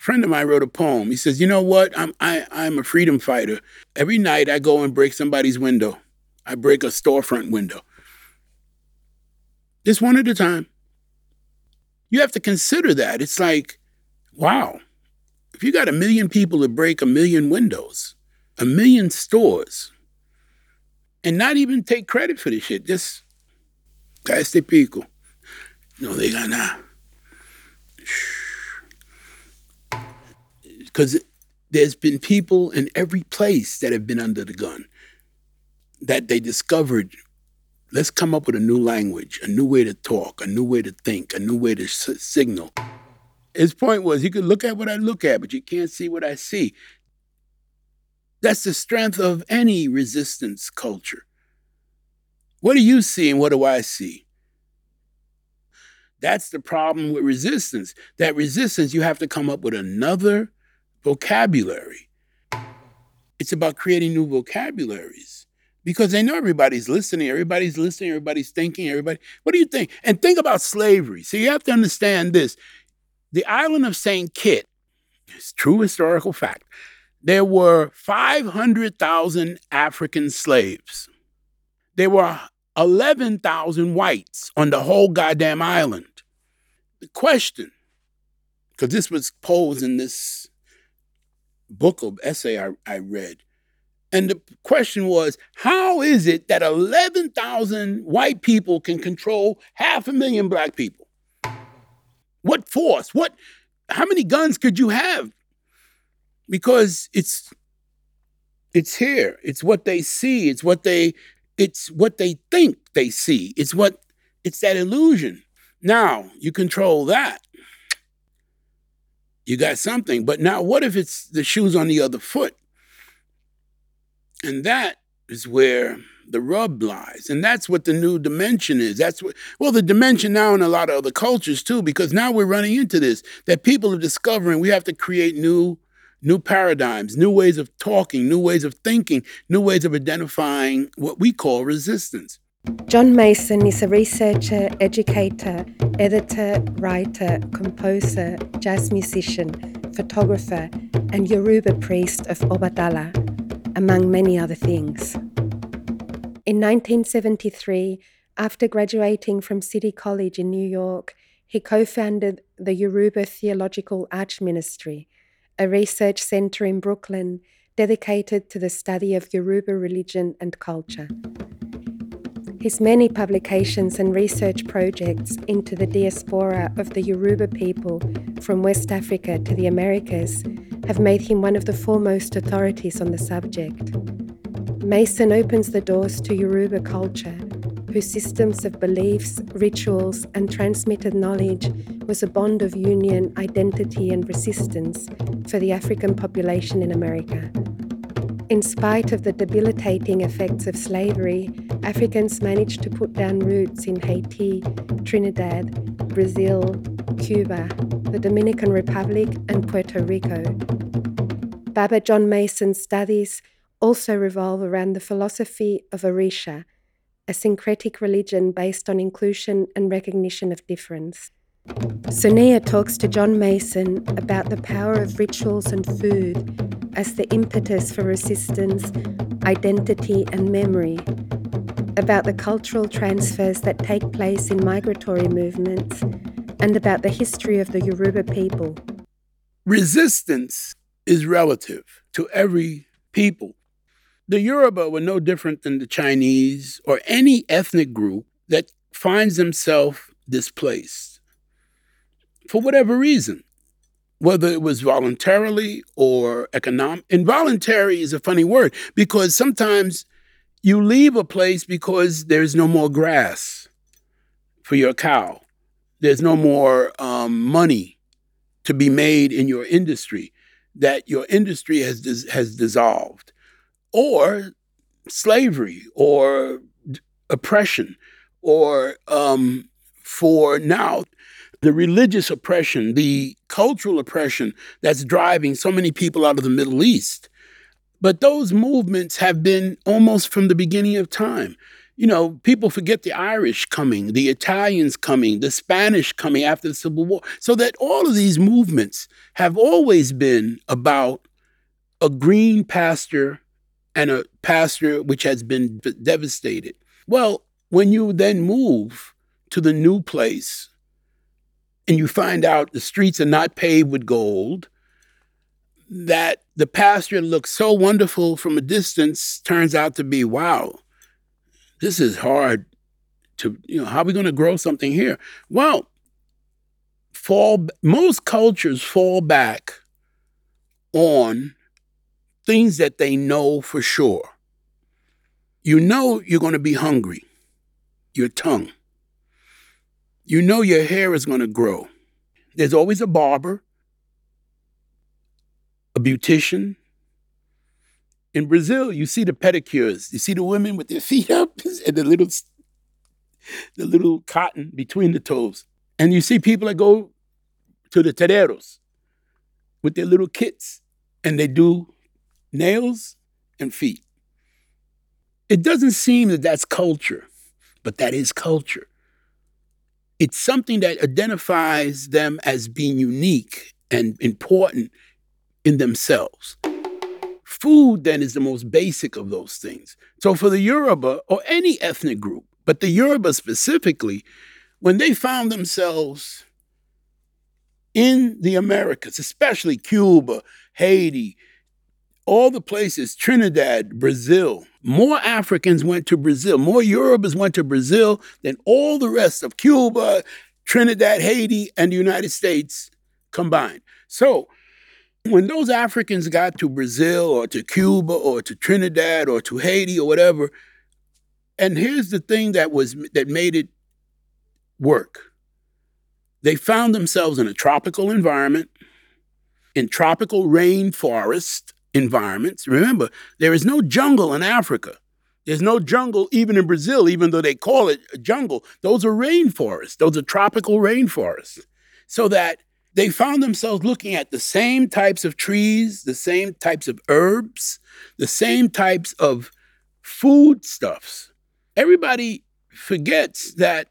friend of mine wrote a poem. He says, "You know what? I'm I, I'm a freedom fighter. Every night I go and break somebody's window. I break a storefront window. Just one at a time. You have to consider that. It's like, wow, if you got a million people to break a million windows, a million stores, and not even take credit for this shit, just este pico. No diga nada. Because there's been people in every place that have been under the gun that they discovered let's come up with a new language, a new way to talk, a new way to think, a new way to s- signal. His point was you can look at what I look at, but you can't see what I see. That's the strength of any resistance culture. What do you see and what do I see? That's the problem with resistance. That resistance, you have to come up with another vocabulary. It's about creating new vocabularies because they know everybody's listening, everybody's listening, everybody's thinking, everybody. What do you think? And think about slavery. So you have to understand this. The island of St. Kitts, it's true historical fact, there were 500,000 African slaves. There were 11,000 whites on the whole goddamn island. The question, because this was posed in this book of essay I, I read, and the question was, how is it that 11,000 white people can control half a million black people? What force? What how many guns could you have? Because it's it's here. It's what they see. It's what they it's what they think they see. It's what it's that illusion. Now, you control that. You got something. But now what if it's the shoes on the other foot? And that is where the rub lies. And that's what the new dimension is. That's what, well, the dimension now in a lot of other cultures too, because now we're running into this that people are discovering we have to create new. New paradigms, new ways of talking, new ways of thinking, new ways of identifying what we call resistance. John Mason is a researcher, educator, editor, writer, composer, jazz musician, photographer, and Yoruba priest of Obatala, among many other things. In 1973, after graduating from City College in New York, he co founded the Yoruba Theological Arch Ministry, a research center in Brooklyn dedicated to the study of Yoruba religion and culture. His many publications and research projects into the diaspora of the Yoruba people from West Africa to the Americas have made him one of the foremost authorities on the subject. Mason opens the doors to Yoruba culture, whose systems of beliefs, rituals, and transmitted knowledge was a bond of union, identity, and resistance for the African population in America. In spite of the debilitating effects of slavery, Africans managed to put down roots in Haiti, Trinidad, Brazil, Cuba, the Dominican Republic, and Puerto Rico. Baba John Mason's studies also revolve around the philosophy of Orisha, a syncretic religion based on inclusion and recognition of difference. Sonia talks to John Mason about the power of rituals and food as the impetus for resistance, identity, and memory, about the cultural transfers that take place in migratory movements, and about the history of the Yoruba people. Resistance is relative to every people. The Yoruba were no different than the Chinese or any ethnic group that finds themselves displaced for whatever reason, whether it was voluntarily or economic. Involuntary is a funny word because sometimes you leave a place because there's no more grass for your cow, there's no more um, money to be made in your industry, that your industry has, dis- has dissolved, or slavery, or d- oppression, or um, for now the religious oppression, the cultural oppression that's driving so many people out of the Middle East. But those movements have been almost from the beginning of time. You know, people forget the Irish coming, the Italians coming, the Spanish coming after the Civil War. So that all of these movements have always been about a green pasture and a pasture which has been devastated. Well, when you then move to the new place and you find out the streets are not paved with gold, that the pasture looks so wonderful from a distance turns out to be wow, this is hard to, you know, how are we going to grow something here? Well, fall most cultures fall back on things that they know for sure. You know you're going to be hungry, your tongue. You know your hair is going to grow. There's always a barber, a beautician. In Brazil, you see the pedicures. You see the women with their feet up and the little, the little cotton between the toes. And you see people that go to the terreiros with their little kits and they do nails and feet. It doesn't seem that that's culture, but that is culture. It's something that identifies them as being unique and important in themselves. Food then is the most basic of those things. So for the Yoruba or any ethnic group, but the Yoruba specifically, when they found themselves in the Americas, especially Cuba, Haiti, all the places, Trinidad, Brazil, more Africans went to Brazil, more Yorubas went to Brazil than all the rest of Cuba, Trinidad, Haiti, and the United States combined. So when those Africans got to Brazil or to Cuba or to Trinidad or to Haiti or whatever, and here's the thing that was that made it work. They found themselves in a tropical environment, in tropical rainforest environments. Remember, there is no jungle in Africa. There's no jungle even in Brazil, even though they call it a jungle. Those are rainforests, those are tropical rainforests. So that they found themselves looking at the same types of trees, the same types of herbs, the same types of foodstuffs. Everybody forgets that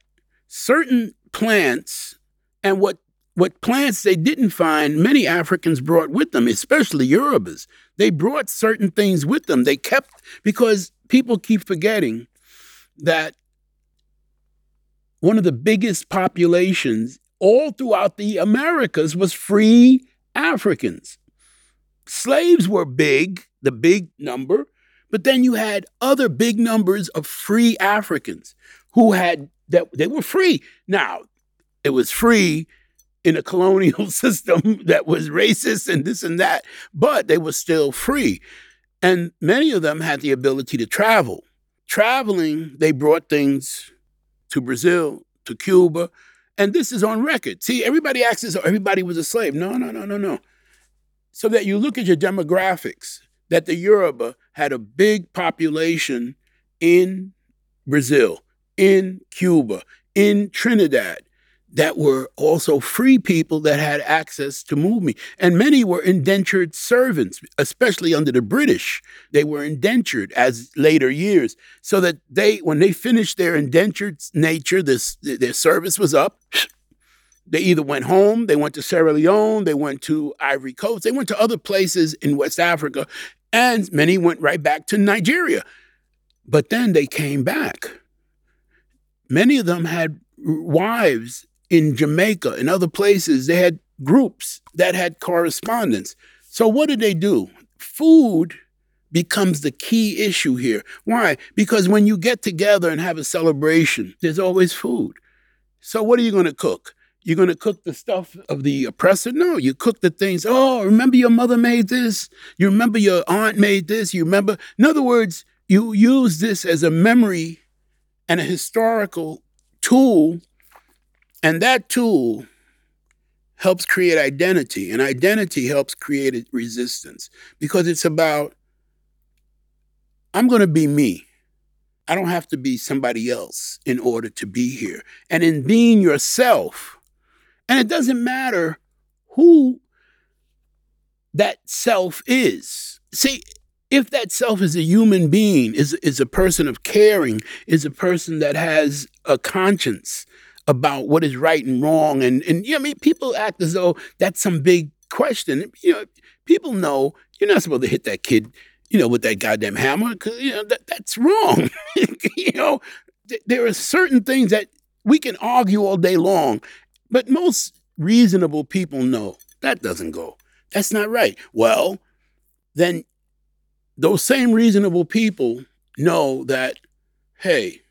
certain plants and what what plants they didn't find many Africans brought with them, especially Yorubas. They brought certain things with them. They kept because people keep forgetting that one of the biggest populations all throughout the Americas was free Africans. Slaves were big, the big number, but then you had other big numbers of free Africans who had that they were free. Now, it was free in a colonial system that was racist and this and that, but they were still free. And many of them had the ability to travel. Traveling, they brought things to Brazil, to Cuba, and this is on record. See, everybody acts as though everybody was a slave. No, no, no, no, no. So that you look at your demographics, that the Yoruba had a big population in Brazil, in Cuba, in Trinidad, that were also free people that had access to movement. And many were indentured servants, especially under the British. They were indentured as later years, so that they, when they finished their indentured nature, this their service was up. They either went home, they went to Sierra Leone, they went to Ivory Coast, they went to other places in West Africa, and many went right back to Nigeria. But then they came back. Many of them had wives in Jamaica and other places, they had groups that had correspondence. So what did they do? Food becomes the key issue here. Why? Because when you get together and have a celebration, there's always food. So what are you going to cook? You're going to cook the stuff of the oppressor? No, you cook the things. Oh, remember your mother made this? You remember your aunt made this? You remember? In other words, you use this as a memory and a historical tool and that tool helps create identity, and identity helps create resistance because it's about I'm going to be me. I don't have to be somebody else in order to be here. And in being yourself, and it doesn't matter who that self is. See, if that self is a human being, is, is a person of caring, is a person that has a conscience about what is right and wrong, and and you know, I mean, people act as though that's some big question. You know, people know you're not supposed to hit that kid, you know, with that goddamn hammer, because you know that that's wrong. you know, th- there are certain things that we can argue all day long, but most reasonable people know that doesn't go. That's not right. Well, then those same reasonable people know that, hey,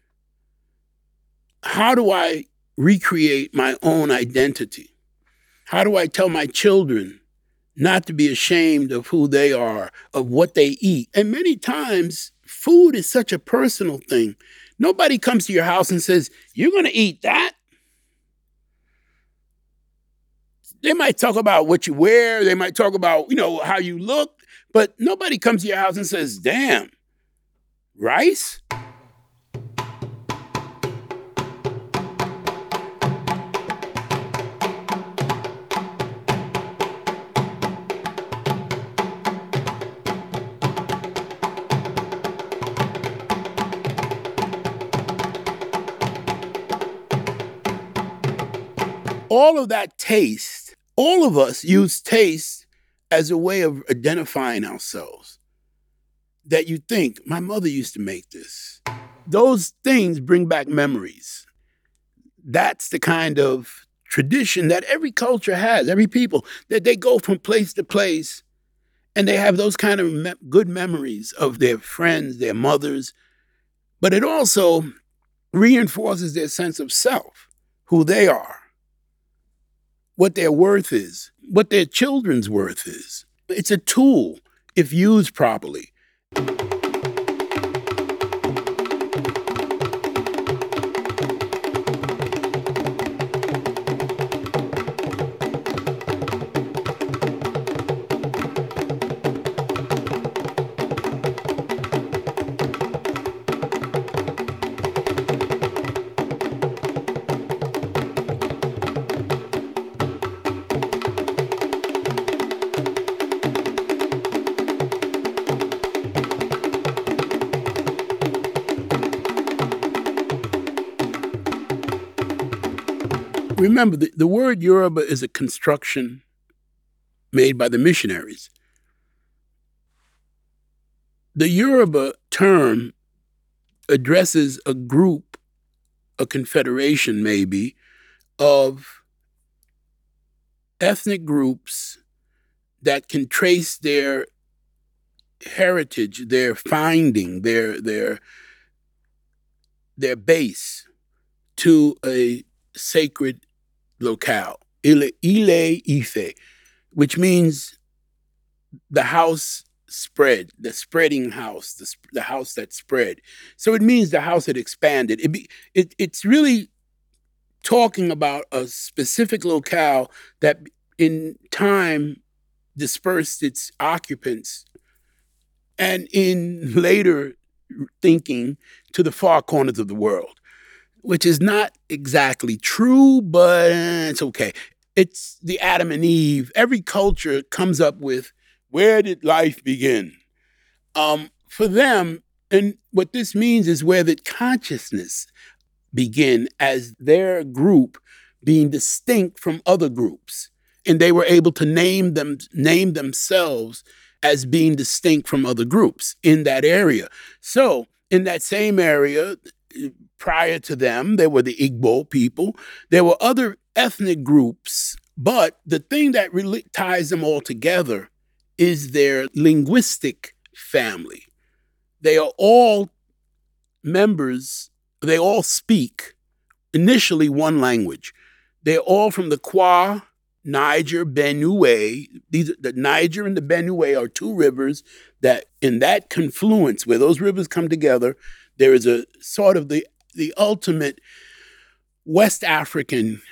how do I recreate my own identity? How do I tell my children not to be ashamed of who they are, of what they eat? And many times, food is such a personal thing. Nobody comes to your house and says, You're going to eat that. They might talk about what you wear, they might talk about, you know, how you look, but nobody comes to your house and says, damn, rice? All of that taste, all of us use taste as a way of identifying ourselves. That you think, my mother used to make this. Those things bring back memories. That's the kind of tradition that every culture has, every people, that they go from place to place and they have those kind of me- good memories of their friends, their mothers. But it also reinforces their sense of self, who they are, what their worth is, what their children's worth is. It's a tool if used properly. Remember, the, the word Yoruba is a construction made by the missionaries. The Yoruba term addresses a group, a confederation maybe, of ethnic groups that can trace their heritage, their finding, their their their base to a sacred locale, Ile, Ile Ife, which means the house spread, the spreading house, the, the house that spread. So it means the house had expanded. It be, it, it's really talking about a specific locale that in time dispersed its occupants and in later thinking to the far corners of the world which is not exactly true, but it's okay. It's the Adam and Eve. Every culture comes up with where did life begin? Um, for them, and what this means is where did consciousness begin as their group being distinct from other groups. And they were able to name them name themselves as being distinct from other groups in that area. So in that same area, prior to them, there were the Igbo people. There were other ethnic groups, but the thing that really ties them all together is their linguistic family. They are all members, they all speak initially one language. They're all from the Kwa, Niger, Benue. These the Niger and the Benue are two rivers that in that confluence where those rivers come together, there is a sort of the the ultimate West African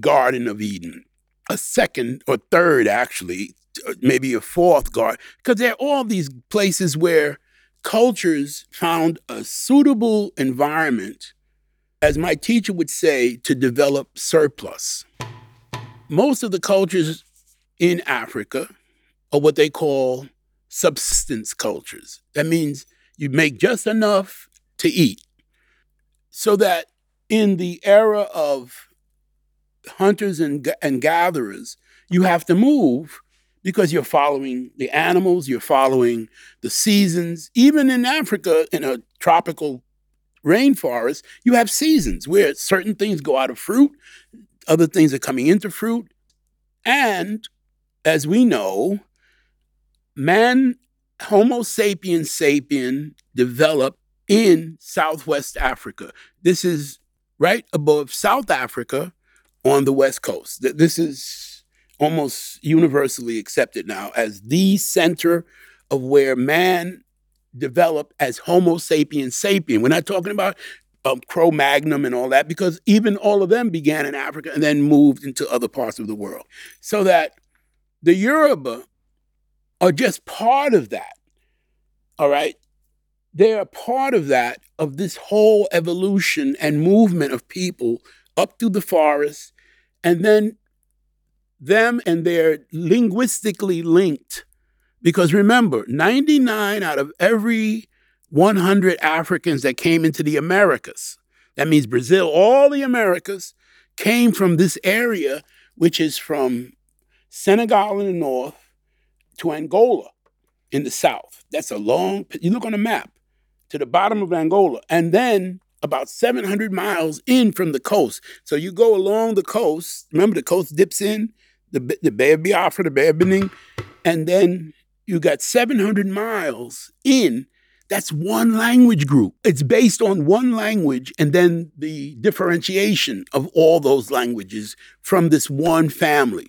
Garden of Eden, a second or third, actually, maybe a fourth garden, because there are all these places where cultures found a suitable environment, as my teacher would say, to develop surplus. Most of the cultures in Africa are what they call subsistence cultures. That means you make just enough to eat. So that in the era of hunters and, and gatherers, you have to move because you're following the animals, you're following the seasons. Even in Africa, in a tropical rainforest, you have seasons where certain things go out of fruit, other things are coming into fruit. And as we know, man, Homo sapiens sapien, developed in Southwest Africa. This is right above South Africa on the West Coast. This is almost universally accepted now as the center of where man developed as Homo sapiens sapien. We're not talking about um, Cro Magnon and all that, because even all of them began in Africa and then moved into other parts of the world. So that the Yoruba are just part of that. All right. They are a part of that, of this whole evolution and movement of people up through the forest, and then them and they're linguistically linked. Because remember, 99 out of every 100 Africans that came into the Americas, that means Brazil, all the Americas, came from this area, which is from Senegal in the north to Angola in the south. That's a long, you look on a map to the bottom of Angola, and then about 700 miles in from the coast. So you go along the coast. Remember, the coast dips in the, the Bay of Biafra, the Bay of Benin, and then you got 700 miles in. That's one language group. It's based on one language and then the differentiation of all those languages from this one family.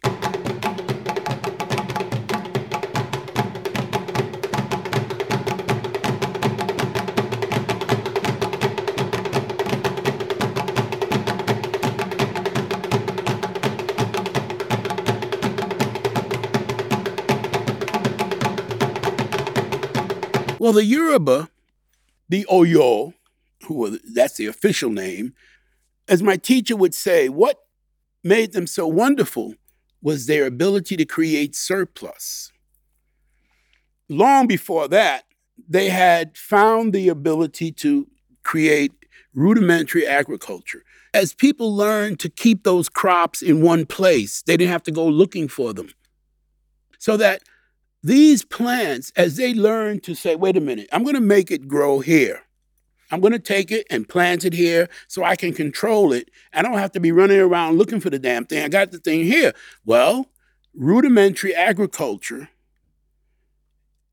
Well, the Yoruba, the Oyo, who that's the official name, as my teacher would say, what made them so wonderful was their ability to create surplus. Long before that, they had found the ability to create rudimentary agriculture. As people learned to keep those crops in one place, they didn't have to go looking for them. So that these plants, as they learn to say, wait a minute, I'm going to make it grow here. I'm going to take it and plant it here so I can control it. I don't have to be running around looking for the damn thing. I got the thing here. Well, rudimentary agriculture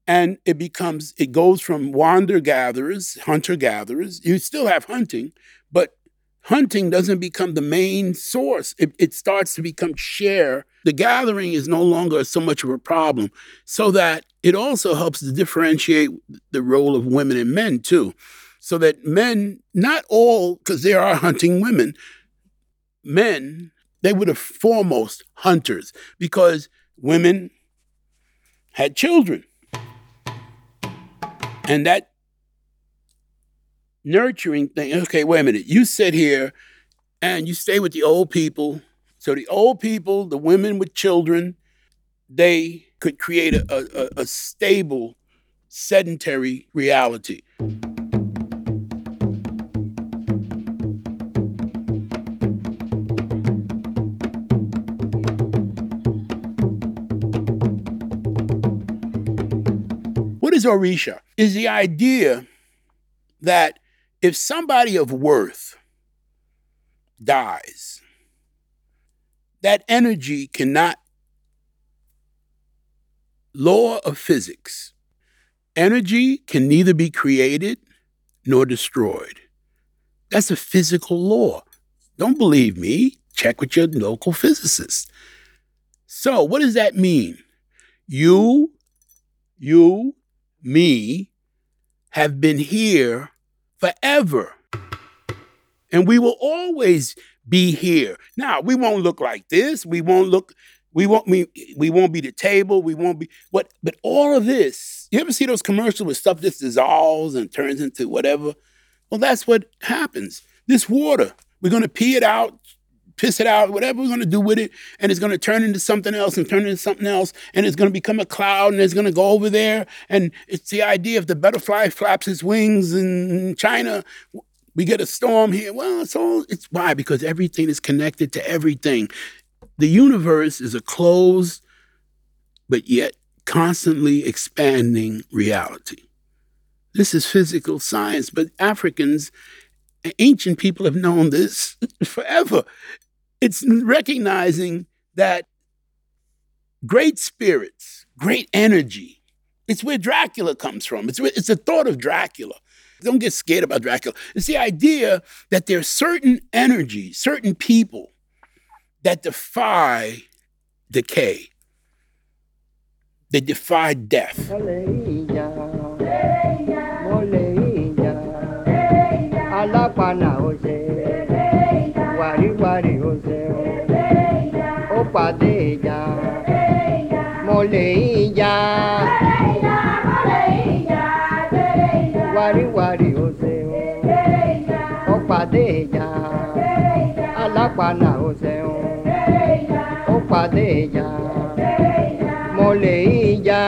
and it becomes it goes from wander gatherers hunter gatherers you still have hunting but hunting doesn't become the main source. It, it, starts to become share. The gathering is no longer so much of a problem, so that it also helps to differentiate the role of women and men too. So that men, not all, because there are hunting women, men, they were the foremost hunters because women had children. And that nurturing thing. Okay, wait a minute. You sit here and you stay with the old people. So the old people, the women with children, they could create a, a, a stable, sedentary reality. What is Orisha? Is the idea that if somebody of worth dies, that energy cannot, law of physics, energy can neither be created nor destroyed. That's a physical law. Don't believe me? Check with your local physicist. So, what does that mean? You, you, me have been here forever. And we will always be here. Now, we won't look like this. We won't look, we won't we, we won't be the table. We won't be what but all of this, you ever see those commercials where stuff just dissolves and turns into whatever? Well, that's what happens. This water, we're gonna pee it out piss it out, whatever we're going to do with it, and it's going to turn into something else and turn into something else, and it's going to become a cloud and it's going to go over there. And it's the idea of the butterfly flaps its wings in China, we get a storm here. Well, it's all, it's why? Because everything is connected to everything. The universe is a closed, but yet constantly expanding reality. This is physical science, but Africans, ancient people have known this forever. It's recognizing that great spirits, great energy, it's where Dracula comes from. It's, where, it's the thought of Dracula. Don't get scared about Dracula. It's the idea that there are certain energies, certain people that defy decay. They defy death. alápànà pàdé ìjà. Mo lè ìjà. Wàríwàrí ó ṣe ó pàdé ìjà. Alápànà ó ṣe ó pàdé ìjà. Mo lè ìjà.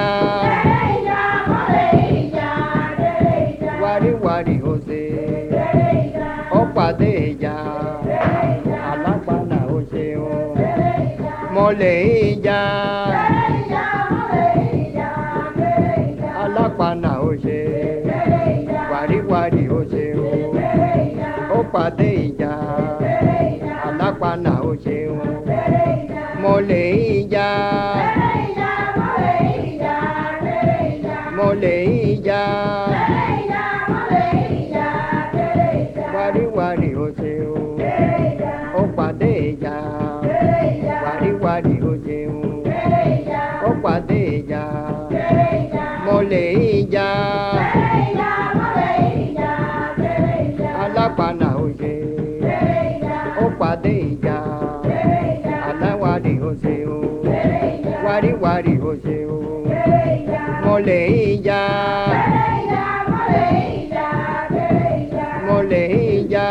Wàríwàrí ó ṣe. Ó pàdé ìjà ọmọlẹ́yìnjà. ẹ̀yà ọmọlẹ́yìnjà lẹ́yìnjà. alápàna ó ṣe. ẹ̀yà wàríwàrí ó ṣe o. ẹ̀yà ó pàdé ìjà. ẹ̀yà o. ẹ̀yà mọlẹ́yìnjà. ẹ̀yà ọmọlẹ́yìnjà lẹ́yìnjà. mọlẹ́yìnjà. o. ẹ̀yà ó. Wàríwàrí ó mo lè ìjà. mo lè ìjà.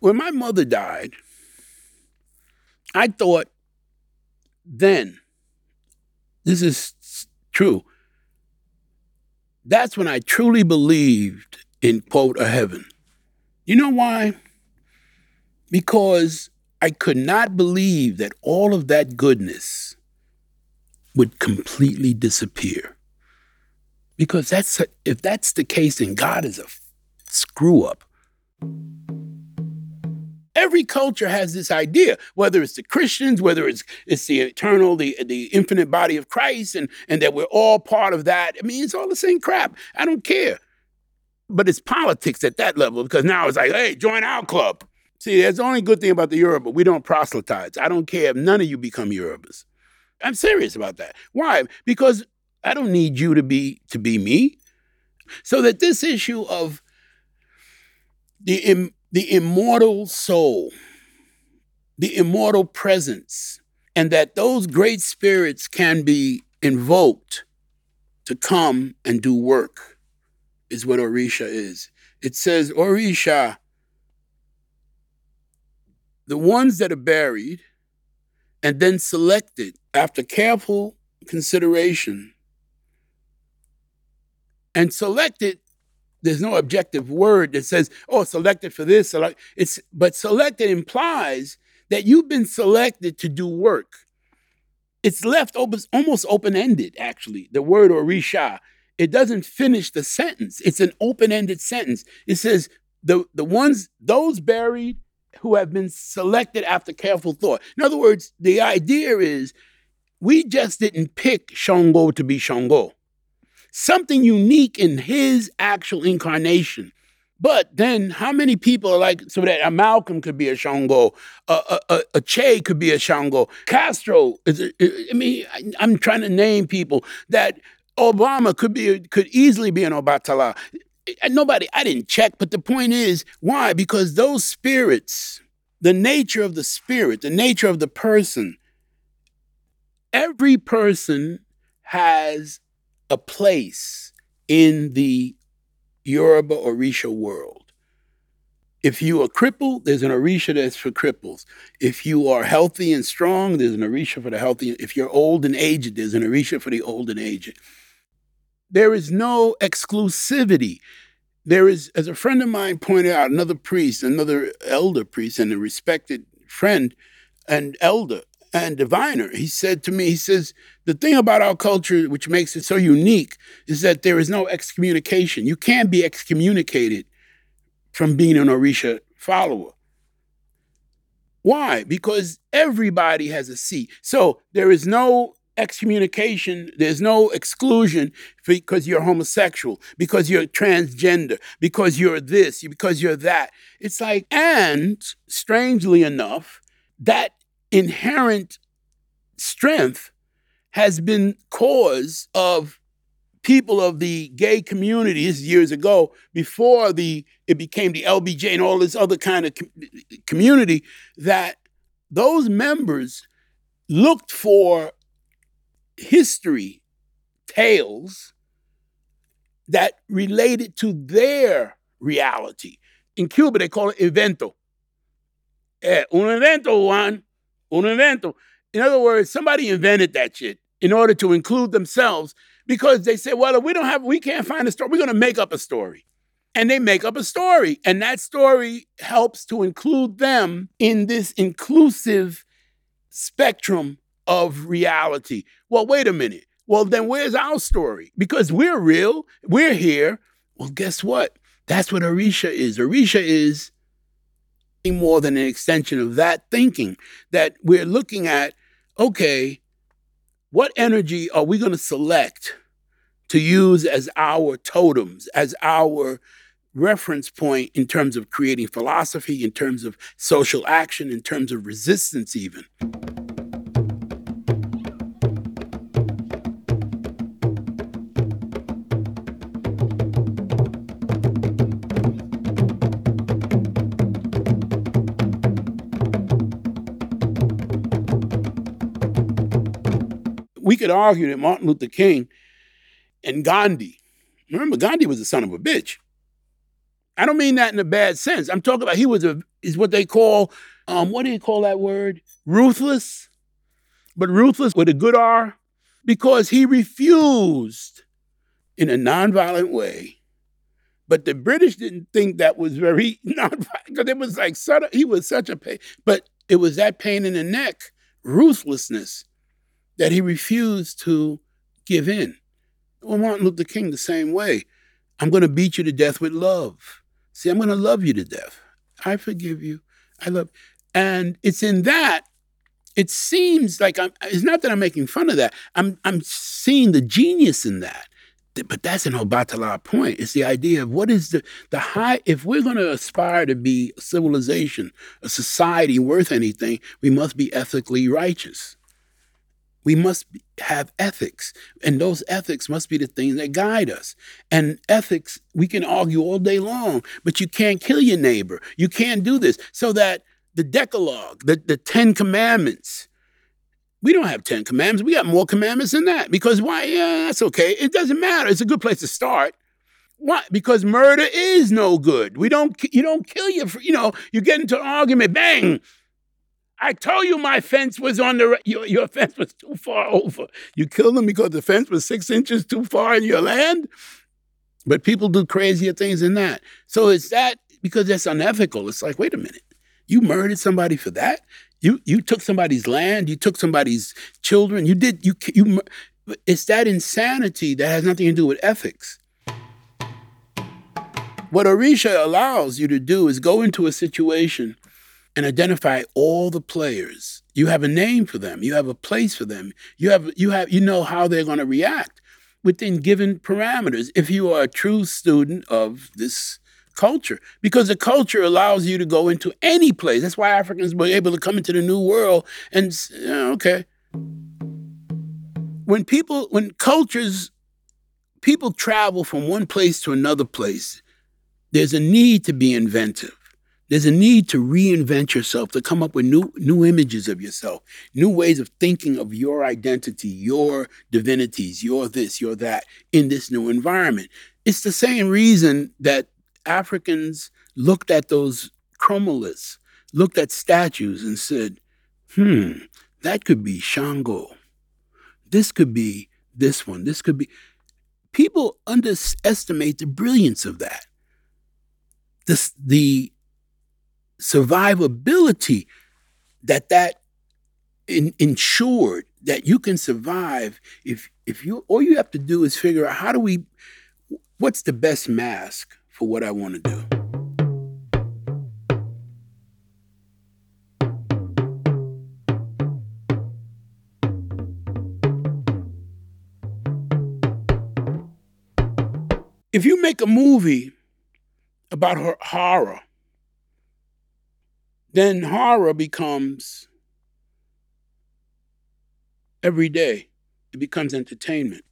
When my mother died, I thought then, this is true, that's when I truly believed in, quote, a heaven. You know why? Because I could not believe that all of that goodness would completely disappear. Because that's if that's the case, then God is a screw up. Every culture has this idea, whether it's the Christians, whether it's it's the eternal, the the infinite body of Christ, and and that we're all part of that. I mean, it's all the same crap. I don't care. But it's politics at that level because now it's like, hey, join our club. See, that's the only good thing about the Yoruba. We don't proselytize. I don't care if none of you become Yorubas. I'm serious about that. Why? Because I don't need you to be to be me. So that this issue of the Im, the immortal soul, the immortal presence, and that those great spirits can be invoked to come and do work is what Orisha is. It says Orisha, the ones that are buried and then selected after careful consideration and selected there's no objective word that says oh selected for this select it's but selected implies that you've been selected to do work. It's left almost open-ended actually the word orisha. It doesn't finish the sentence. It's an open-ended sentence. It says the the ones those buried who have been selected after careful thought in other words the idea is we just didn't pick Shango to be Shango something unique in his actual incarnation. But then, how many people are like so that a Malcolm could be a Shango, a, a, a Che could be a Shango, Castro? Is, I mean, I'm trying to name people that Obama could be could easily be an Obatala. Nobody, I didn't check, but the point is, why? Because those spirits, the nature of the spirit, the nature of the person, every person has a place in the Yoruba Orisha world. If you are crippled, there's an Orisha that's for cripples. If you are healthy and strong, there's an Orisha for the healthy. If you're old and aged, there's an Orisha for the old and aged. There is no exclusivity. There is, as a friend of mine pointed out, another priest, another elder priest, and a respected friend and elder and diviner. He said to me, he says, the thing about our culture, which makes it so unique, is that there is no excommunication. You can't be excommunicated from being an Orisha follower. Why? Because everybody has a seat. So there is no excommunication, there's no exclusion because you're homosexual, because you're transgender, because you're this, because you're that. It's like, and strangely enough, that inherent strength has been cause of people of the gay communities years ago, before the it became the LBJ and all this other kind of com- community, that those members looked for history tales that related to their reality. In Cuba, they call it evento. Eh, un evento, Juan. Un evento. In other words, somebody invented that shit in order to include themselves because they say, well, if we don't have, we can't find a story, we're going to make up a story. And they make up a story. And that story helps to include them in this inclusive spectrum of reality. Well, wait a minute. Well, then where's our story? Because we're real, we're here. Well, guess what? That's what Orisha is. Orisha is more than an extension of that thinking that we're looking at, okay, what energy are we going to select to use as our totems, as our reference point in terms of creating philosophy, in terms of social action, in terms of resistance, even? Could argue that Martin Luther King and Gandhi, remember, Gandhi was a son of a bitch. I don't mean that in a bad sense. I'm talking about he was a is what they call um, what do you call that word? Ruthless, but ruthless with a good R, because he refused in a nonviolent way. But the British didn't think that was very nonviolent because it was like he was such a pain. But it was that pain in the neck, ruthlessness, that he refused to give in. Well, Martin Luther King, the same way. I'm going to beat you to death with love. See, I'm going to love you to death. I forgive you. I love. And it's in that. It seems like I'm. It's not that I'm making fun of that. I'm. I'm seeing the genius in that. But that's an Obatala point. It's the idea of what is the the high. If we're going to aspire to be a civilization, a society worth anything, we must be ethically righteous. We must have ethics, and those ethics must be the things that guide us. And ethics, we can argue all day long, but you can't kill your neighbor. You can't do this. So that the Decalogue, the, the Ten Commandments, we don't have 10 commandments. We got more commandments than that. Because why? Yeah, that's okay. It doesn't matter. It's a good place to start. Why? Because murder is no good. We don't, you don't kill your, you know, you get into an argument, bang, I told you my fence was on the your, your fence was too far over. You killed them because the fence was six inches too far in your land. But people do crazier things than that. So it's that because that's unethical. It's like, wait a minute, you murdered somebody for that? You you took somebody's land. You took somebody's children. You did you you. It's that insanity that has nothing to do with ethics. What Orisha allows you to do is go into a situation and identify all the players. You have a name for them. You have a place for them. You have you have you know how they're going to react within given parameters if you are a true student of this culture because the culture allows you to go into any place. That's why Africans were able to come into the new world and okay. When people when cultures people travel from one place to another place, there's a need to be inventive. There's a need to reinvent yourself, to come up with new, new images of yourself, new ways of thinking of your identity, your divinities, your this, your that in this new environment. It's the same reason that Africans looked at those chromoliths, looked at statues and said, hmm, that could be Shango. This could be this one. This could be. People underestimate the brilliance of that. This, the survivability that that in, ensured that you can survive if if you all you have to do is figure out how do we what's the best mask for what I want to do. If you make a movie about her horror, then horror becomes every day. It becomes entertainment.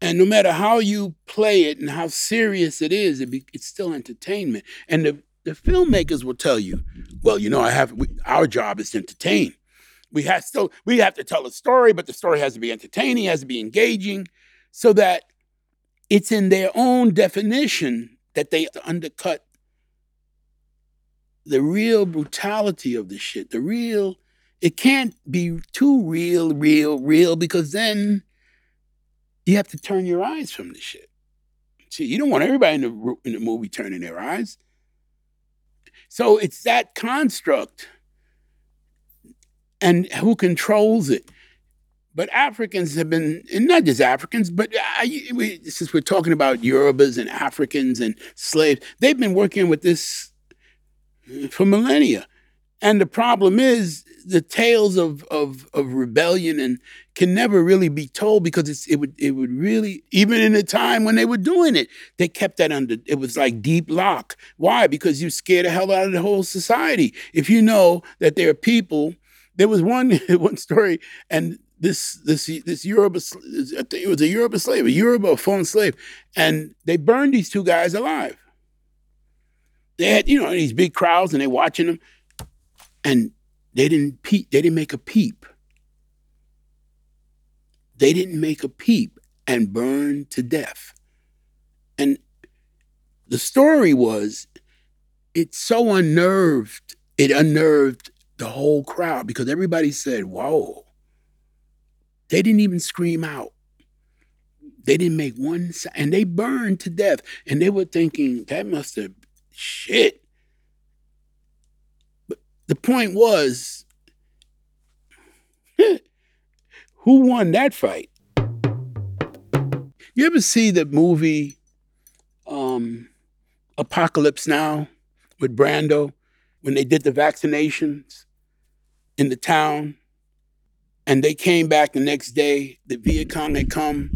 And no matter how you play it and how serious it is, it be, it's still entertainment. And the, the filmmakers will tell you, well, you know, I have we, our job is to entertain. We have still we have to tell a story, but the story has to be entertaining, has to be engaging so that it's in their own definition that they undercut the real brutality of the shit, the real, it can't be too real, real, real, because then you have to turn your eyes from the shit. See, you don't want everybody in the, in the movie turning their eyes. So it's that construct and who controls it. But Africans have been, and not just Africans, but I, we, since we're talking about Yorubas and Africans and slaves, they've been working with this for millennia. And the problem is the tales of, of, of rebellion and can never really be told because it would it would really even in the time when they were doing it they kept that under it was like deep lock. Why? Because you scared the hell out of the whole society. If you know that there are people, there was one one story and this this this Yoruba I think it was a Yoruba slave, a Yoruba a fallen slave, and they burned these two guys alive. They had you know these big crowds and they watching them, and they didn't peep. They didn't make a peep. They didn't make a peep and burned to death. And the story was, it so unnerved. It unnerved the whole crowd because everybody said, "Whoa." They didn't even scream out. They didn't make one sound, and they burned to death. And they were thinking that must have shit. But the point was, who won that fight? You ever see the movie um, Apocalypse Now with Brando when they did the vaccinations in the town? And they came back the next day. The Viet Cong had come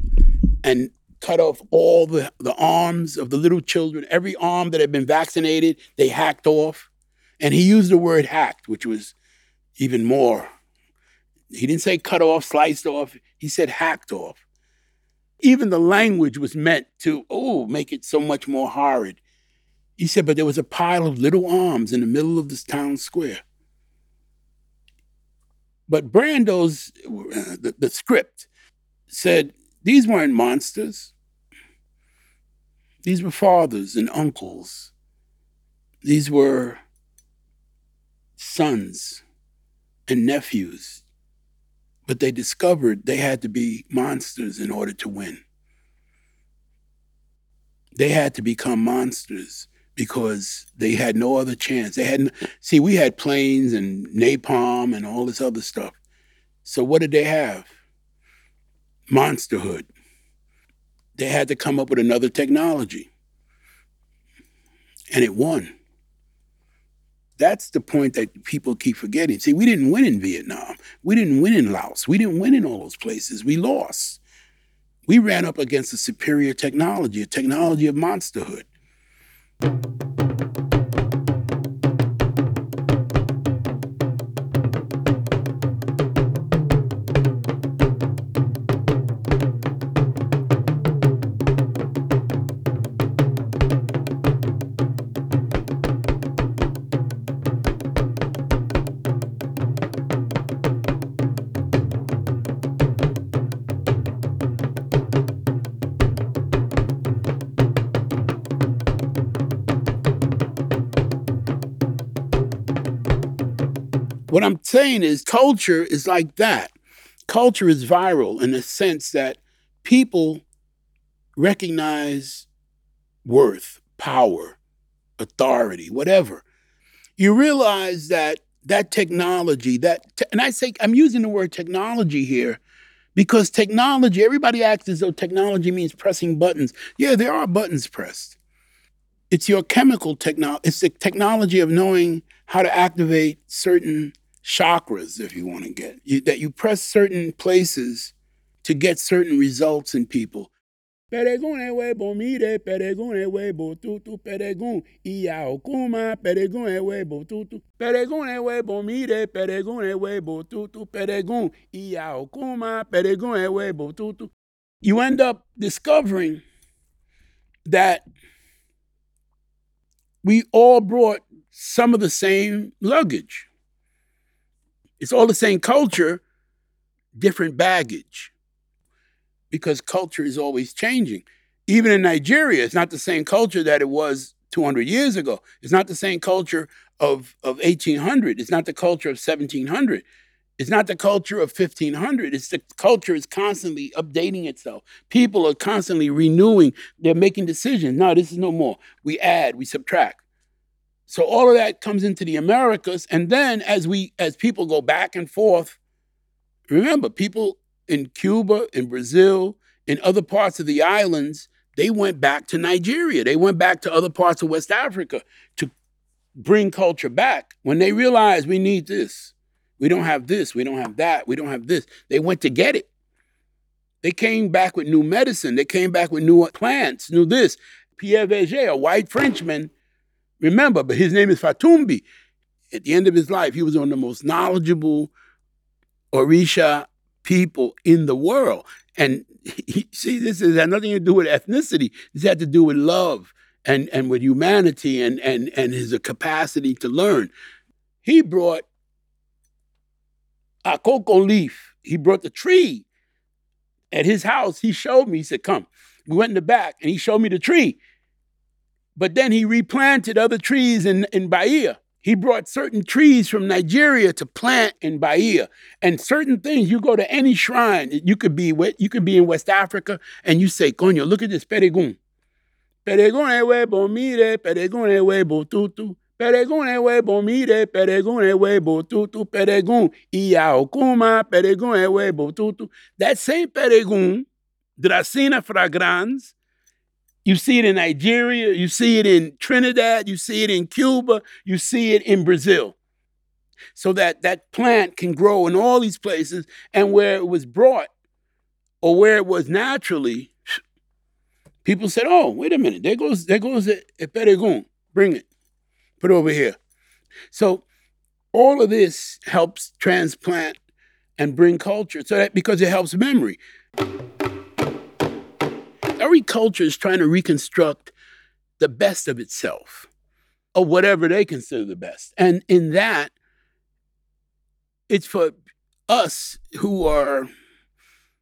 and cut off all the, the arms of the little children. Every arm that had been vaccinated, they hacked off. And he used the word hacked, which was even more. He didn't say cut off, sliced off. He said hacked off. Even the language was meant to, oh, make it so much more horrid. He said, but there was a pile of little arms in the middle of this town square. But Brando's, uh, the, the script said these weren't monsters. These were fathers and uncles. These were sons and nephews. But they discovered they had to be monsters in order to win. They had to become monsters because they had no other chance. They hadn't see, we had planes and napalm and all this other stuff. So what did they have? Monsterhood. They had to come up with another technology. And it won. That's the point that people keep forgetting. See, we didn't win in Vietnam. We didn't win in Laos. We didn't win in all those places. We lost. We ran up against a superior technology, a technology of monsterhood. Saying is culture is like that. Culture is viral in the sense that people recognize worth, power, authority, whatever. You realize that that technology, that te- and I say I'm using the word technology here because technology, everybody acts as though technology means pressing buttons. Yeah, there are buttons pressed. It's your chemical technology. It's the technology of knowing how to activate certain chakras, if you want to get you, that you press certain places to get certain results in people. Huevo, mire, huevo, tutu, peregún, y a okuma, huevo, tutu, huevo, mire, huevo, tutu, peregún, y a okuma, huevo, tutu. You end up discovering that we all brought some of the same luggage. It's all the same culture, different baggage because culture is always changing. Even in Nigeria, it's not the same culture that it was 200 years ago. It's not the same culture of, of 1800. It's not the culture of 1700. It's not the culture of 1500. It's the culture is constantly updating itself. People are constantly renewing. They're making decisions. No, this is no more. We add, we subtract. So all of that comes into the Americas. And then as we as people go back and forth, remember, people in Cuba, in Brazil, in other parts of the islands, they went back to Nigeria. They went back to other parts of West Africa to bring culture back. When they realized we need this, we don't have this, we don't have that, we don't have this, they went to get it. They came back with new medicine. They came back with new plants, new this. Pierre Verger, a white Frenchman, remember, but his name is Fatumbi. At the end of his life, he was one of the most knowledgeable Orisha people in the world. And he, see, this has nothing to do with ethnicity. This had to do with love and, and with humanity and, and, and his capacity to learn. He brought a cocoa leaf. He brought the tree at his house. He showed me. He said, "Come." We went in the back, and he showed me the tree. But then he replanted other trees in in Bahia. He brought certain trees from Nigeria to plant in Bahia, and certain things. You go to any shrine, you could be with, you could be in West Africa, and you say, "Coño, look at this peregun." Peregun es huevo, mire, peregun es huevo, tutu. Peregun es huevo, mire, peregun es huevo, tutu, okuma, peregun es huevo, tutu. That same peregun, Dracaena fragrans, you see it in Nigeria, you see it in Trinidad, you see it in Cuba, you see it in Brazil. So that that plant can grow in all these places and where it was brought or where it was naturally, people said, "Oh, wait a minute. There goes there goes a, a peregun. Bring it. Put it over here." So all of this helps transplant and bring culture. So that because it helps memory every culture is trying to reconstruct the best of itself or whatever they consider the best. And in that, it's for us who are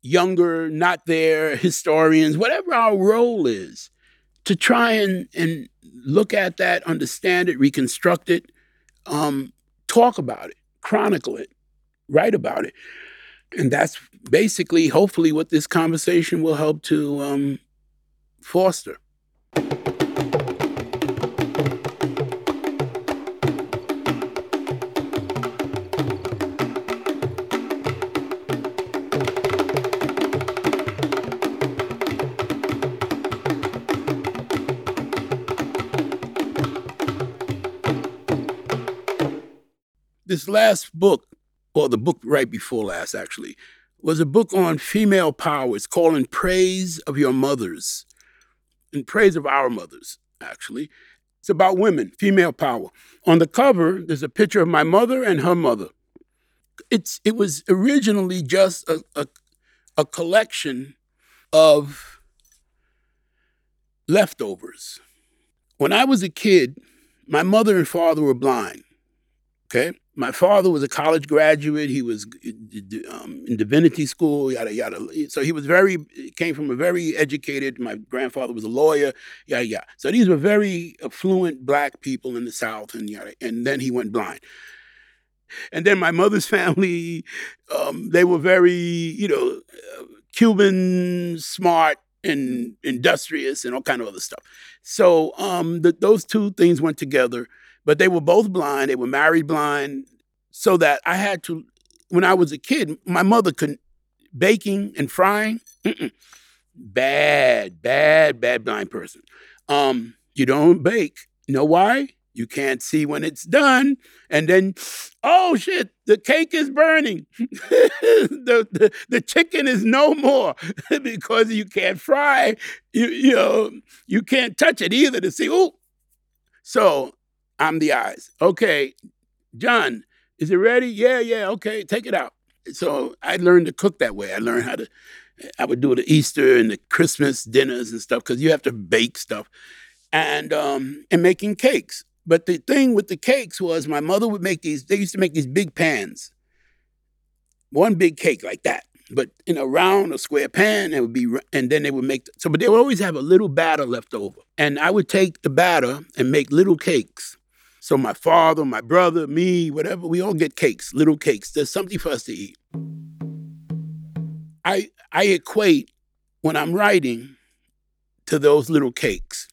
younger, not there, historians, whatever our role is, to try and, and look at that, understand it, reconstruct it, um, talk about it, chronicle it, write about it. And that's basically, hopefully, what this conversation will help to um, foster. This last book, or the book right before last actually, was a book on female power. It's called In Praise of Your Mothers in praise of our mothers, actually. It's about women, female power. On the cover, there's a picture of my mother and her mother. It's it was originally just a, a, a collection of leftovers. When I was a kid, my mother and father were blind. Okay my father was a college graduate. He was um, in divinity school, yada yada. So he was very came from a very educated. My grandfather was a lawyer, yada yada. So these were very affluent black people in the South, and yada. And then he went blind. and then my mother's family, um, they were very, you know, uh, Cuban, smart, and industrious, and all kind of other stuff. So um, the, those two things went together, but they were both blind. They were married blind, so that I had to. When I was a kid, my mother couldn't baking and frying. Mm-mm. Bad, bad, bad blind person. Um, you don't bake. Know why? You can't see when it's done. And then, oh shit, the cake is burning. the, the, the chicken is no more because you can't fry. You, you know, you can't touch it either to see, oh. So I'm the eyes. Okay, John, is it ready? Yeah, yeah, okay, take it out. So I learned to cook that way. I learned how to, I would do the Easter and the Christmas dinners and stuff because you have to bake stuff and um, and making cakes. But the thing with the cakes was my mother would make these, they used to make these big pans, one big cake like that. But in a round or square pan, it would be, and then they would make, so, but they would always have a little batter left over. And I would take the batter and make little cakes. So my father, my brother, me, whatever, we all get cakes, little cakes. There's something for us to eat. I, I equate when I'm writing to those little cakes.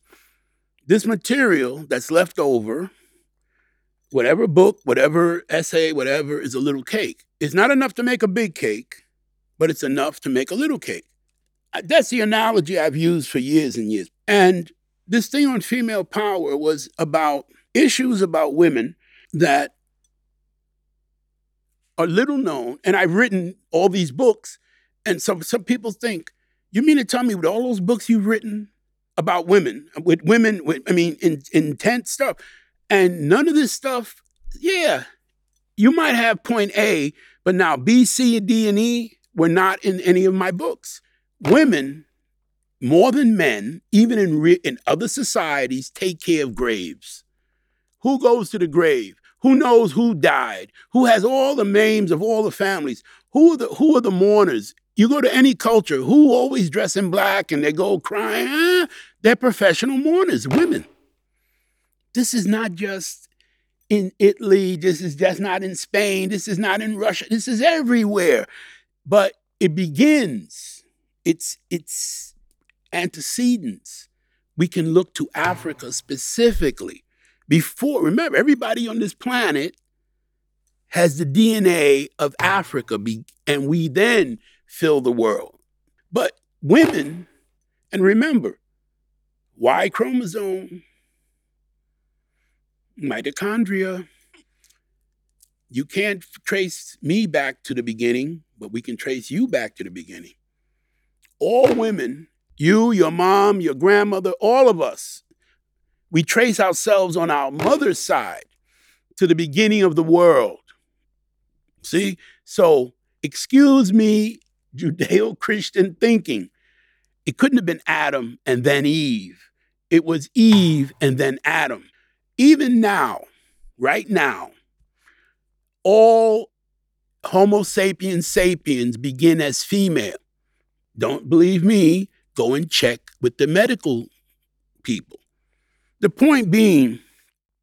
This material that's left over, whatever book, whatever essay, whatever, is a little cake. It's not enough to make a big cake, but it's enough to make a little cake. That's the analogy I've used for years and years. And this thing on female power was about issues about women that are little known. And I've written all these books. And some, some people think, you mean to tell me with all those books you've written, about women, with women, with, I mean, in, intense stuff. And none of this stuff, yeah, you might have point A, but now B, C, D, and E were not in any of my books. Women, more than men, even in, re- in other societies, take care of graves. Who goes to the grave? Who knows who died? Who has all the names of all the families? Who are the, who are the mourners? You go to any culture, who always dress in black and they go crying? Eh, they're professional mourners, women. This is not just in Italy. This is just not in Spain. This is not in Russia. This is everywhere. But it begins, it's, it's antecedents. We can look to Africa specifically. Before, remember, everybody on this planet has the DNA of Africa, and we then fill the world. But women, and remember, Y chromosome, mitochondria. You can't trace me back to the beginning, but we can trace you back to the beginning. All women, you, your mom, your grandmother, all of us, we trace ourselves on our mother's side to the beginning of the world. See? So, excuse me Judeo Christian thinking. It couldn't have been Adam and then Eve. It was Eve and then Adam. Even now, right now, all Homo sapiens sapiens begin as female. Don't believe me? Go and check with the medical people. The point being,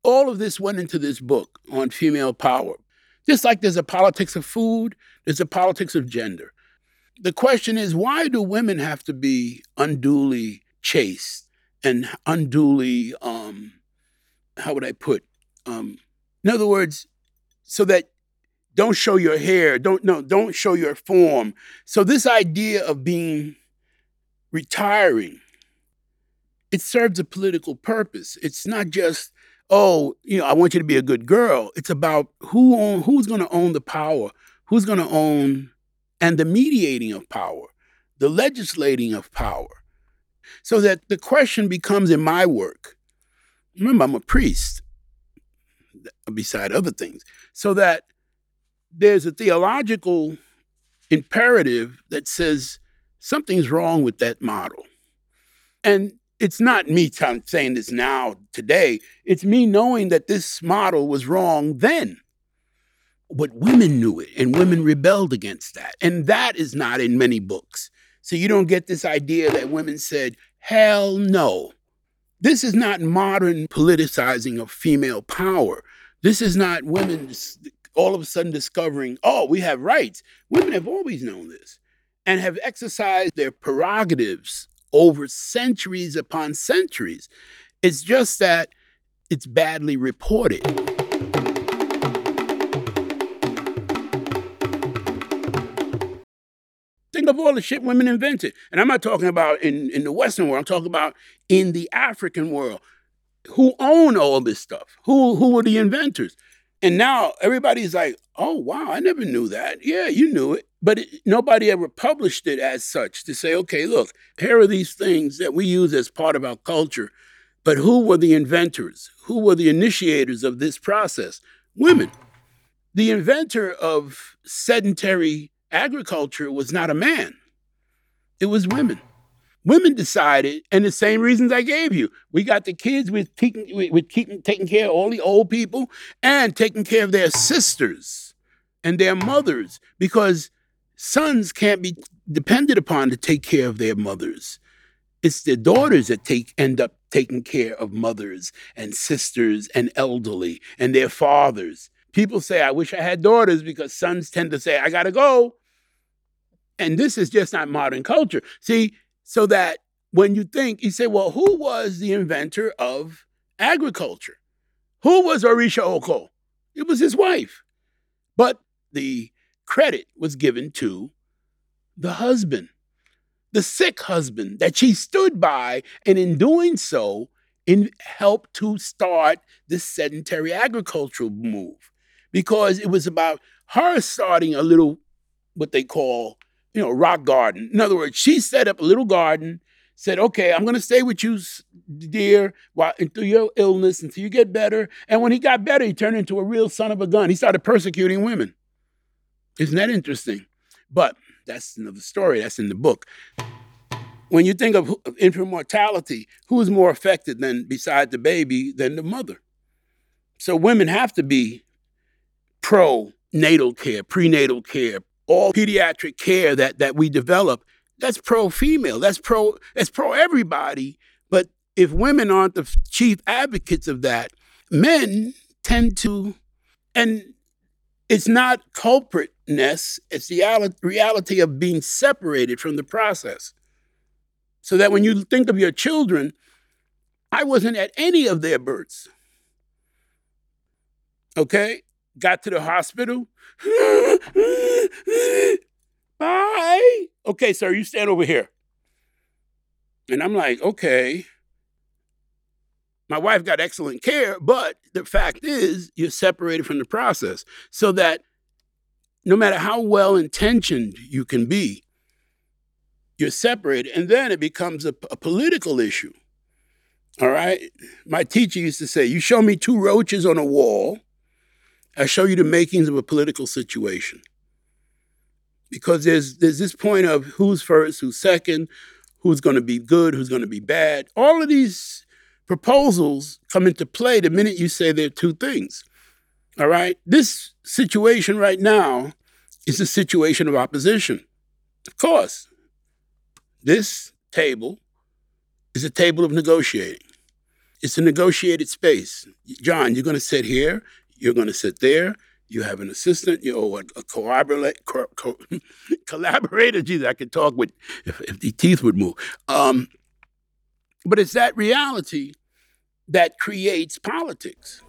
all of this went into this book on female power. Just like there's a politics of food, there's a politics of gender the question is why do women have to be unduly chaste and unduly um how would i put um in other words so that don't show your hair don't no don't show your form so this idea of being retiring it serves a political purpose it's not just oh you know i want you to be a good girl it's about who own, who's going to own the power who's going to own and the mediating of power, the legislating of power. So that the question becomes in my work remember, I'm a priest, beside other things, so that there's a theological imperative that says something's wrong with that model. And it's not me t- saying this now, today. It's me knowing that this model was wrong then but women knew it and women rebelled against that. And that is not in many books. So you don't get this idea that women said, hell no. This is not modern politicizing of female power. This is not women all of a sudden discovering, oh, we have rights. Women have always known this and have exercised their prerogatives over centuries upon centuries. It's just that it's badly reported. Think of all the shit women invented. And I'm not talking about in, in the Western world, I'm talking about in the African world. Who own all this stuff? Who who were the inventors? And now everybody's like, oh, wow, I never knew that. Yeah, you knew it. But it, nobody ever published it as such to say, okay, look, here are these things that we use as part of our culture. But who were the inventors? Who were the initiators of this process? Women. The inventor of sedentary agriculture was not a man, it was women. Women decided, and the same reasons I gave you. We got the kids with taking, with keeping, taking care of all the old people and taking care of their sisters and their mothers because sons can't be depended upon to take care of their mothers. It's their daughters that take end up taking care of mothers and sisters and elderly and their fathers. People say, I wish I had daughters because sons tend to say, I gotta go. And this is just not modern culture. See, so that when you think, you say, well, who was the inventor of agriculture? Who was Orisha Oko? It was his wife. But the credit was given to the husband, the sick husband that she stood by, and in doing so, in helped to start this sedentary agricultural move because it was about her starting a little what they call you know, rock garden. In other words, she set up a little garden, said, okay, I'm going to stay with you, dear, while through your illness until you get better. And when he got better, he turned into a real son of a gun. He started persecuting women. Isn't that interesting? But that's another story. That's in the book. When you think of infant mortality, who is more affected than, beside the baby, than the mother? So women have to be pro natal care, prenatal care, all pediatric care that that we develop, that's pro female. That's pro that's pro everybody. But if women aren't the chief advocates of that, men tend to and it's not culpritness, it's the reality of being separated from the process. So that when you think of your children, I wasn't at any of their births. Okay? Got to the hospital. Bye. Okay, sir, you stand over here. And I'm like, okay. My wife got excellent care, but the fact is, you're separated from the process. So that no matter how well intentioned you can be, you're separated. And then it becomes a, a political issue. All right? My teacher used to say, You show me two roaches on a wall, I show you the makings of a political situation. Because there's there's this point of who's first, who's second, who's going to be good, who's going to be bad. All of these proposals come into play the minute you say there are two things. All right? This situation right now is a situation of opposition. Of course, this table is a table of negotiating. It's a negotiated space. John, you're going to sit here. You're going to sit there. You have an assistant, you know, a, a collaborator, co- co- collaborator. Geez, I could talk with if, if the teeth would move. Um, but it's that reality that creates politics.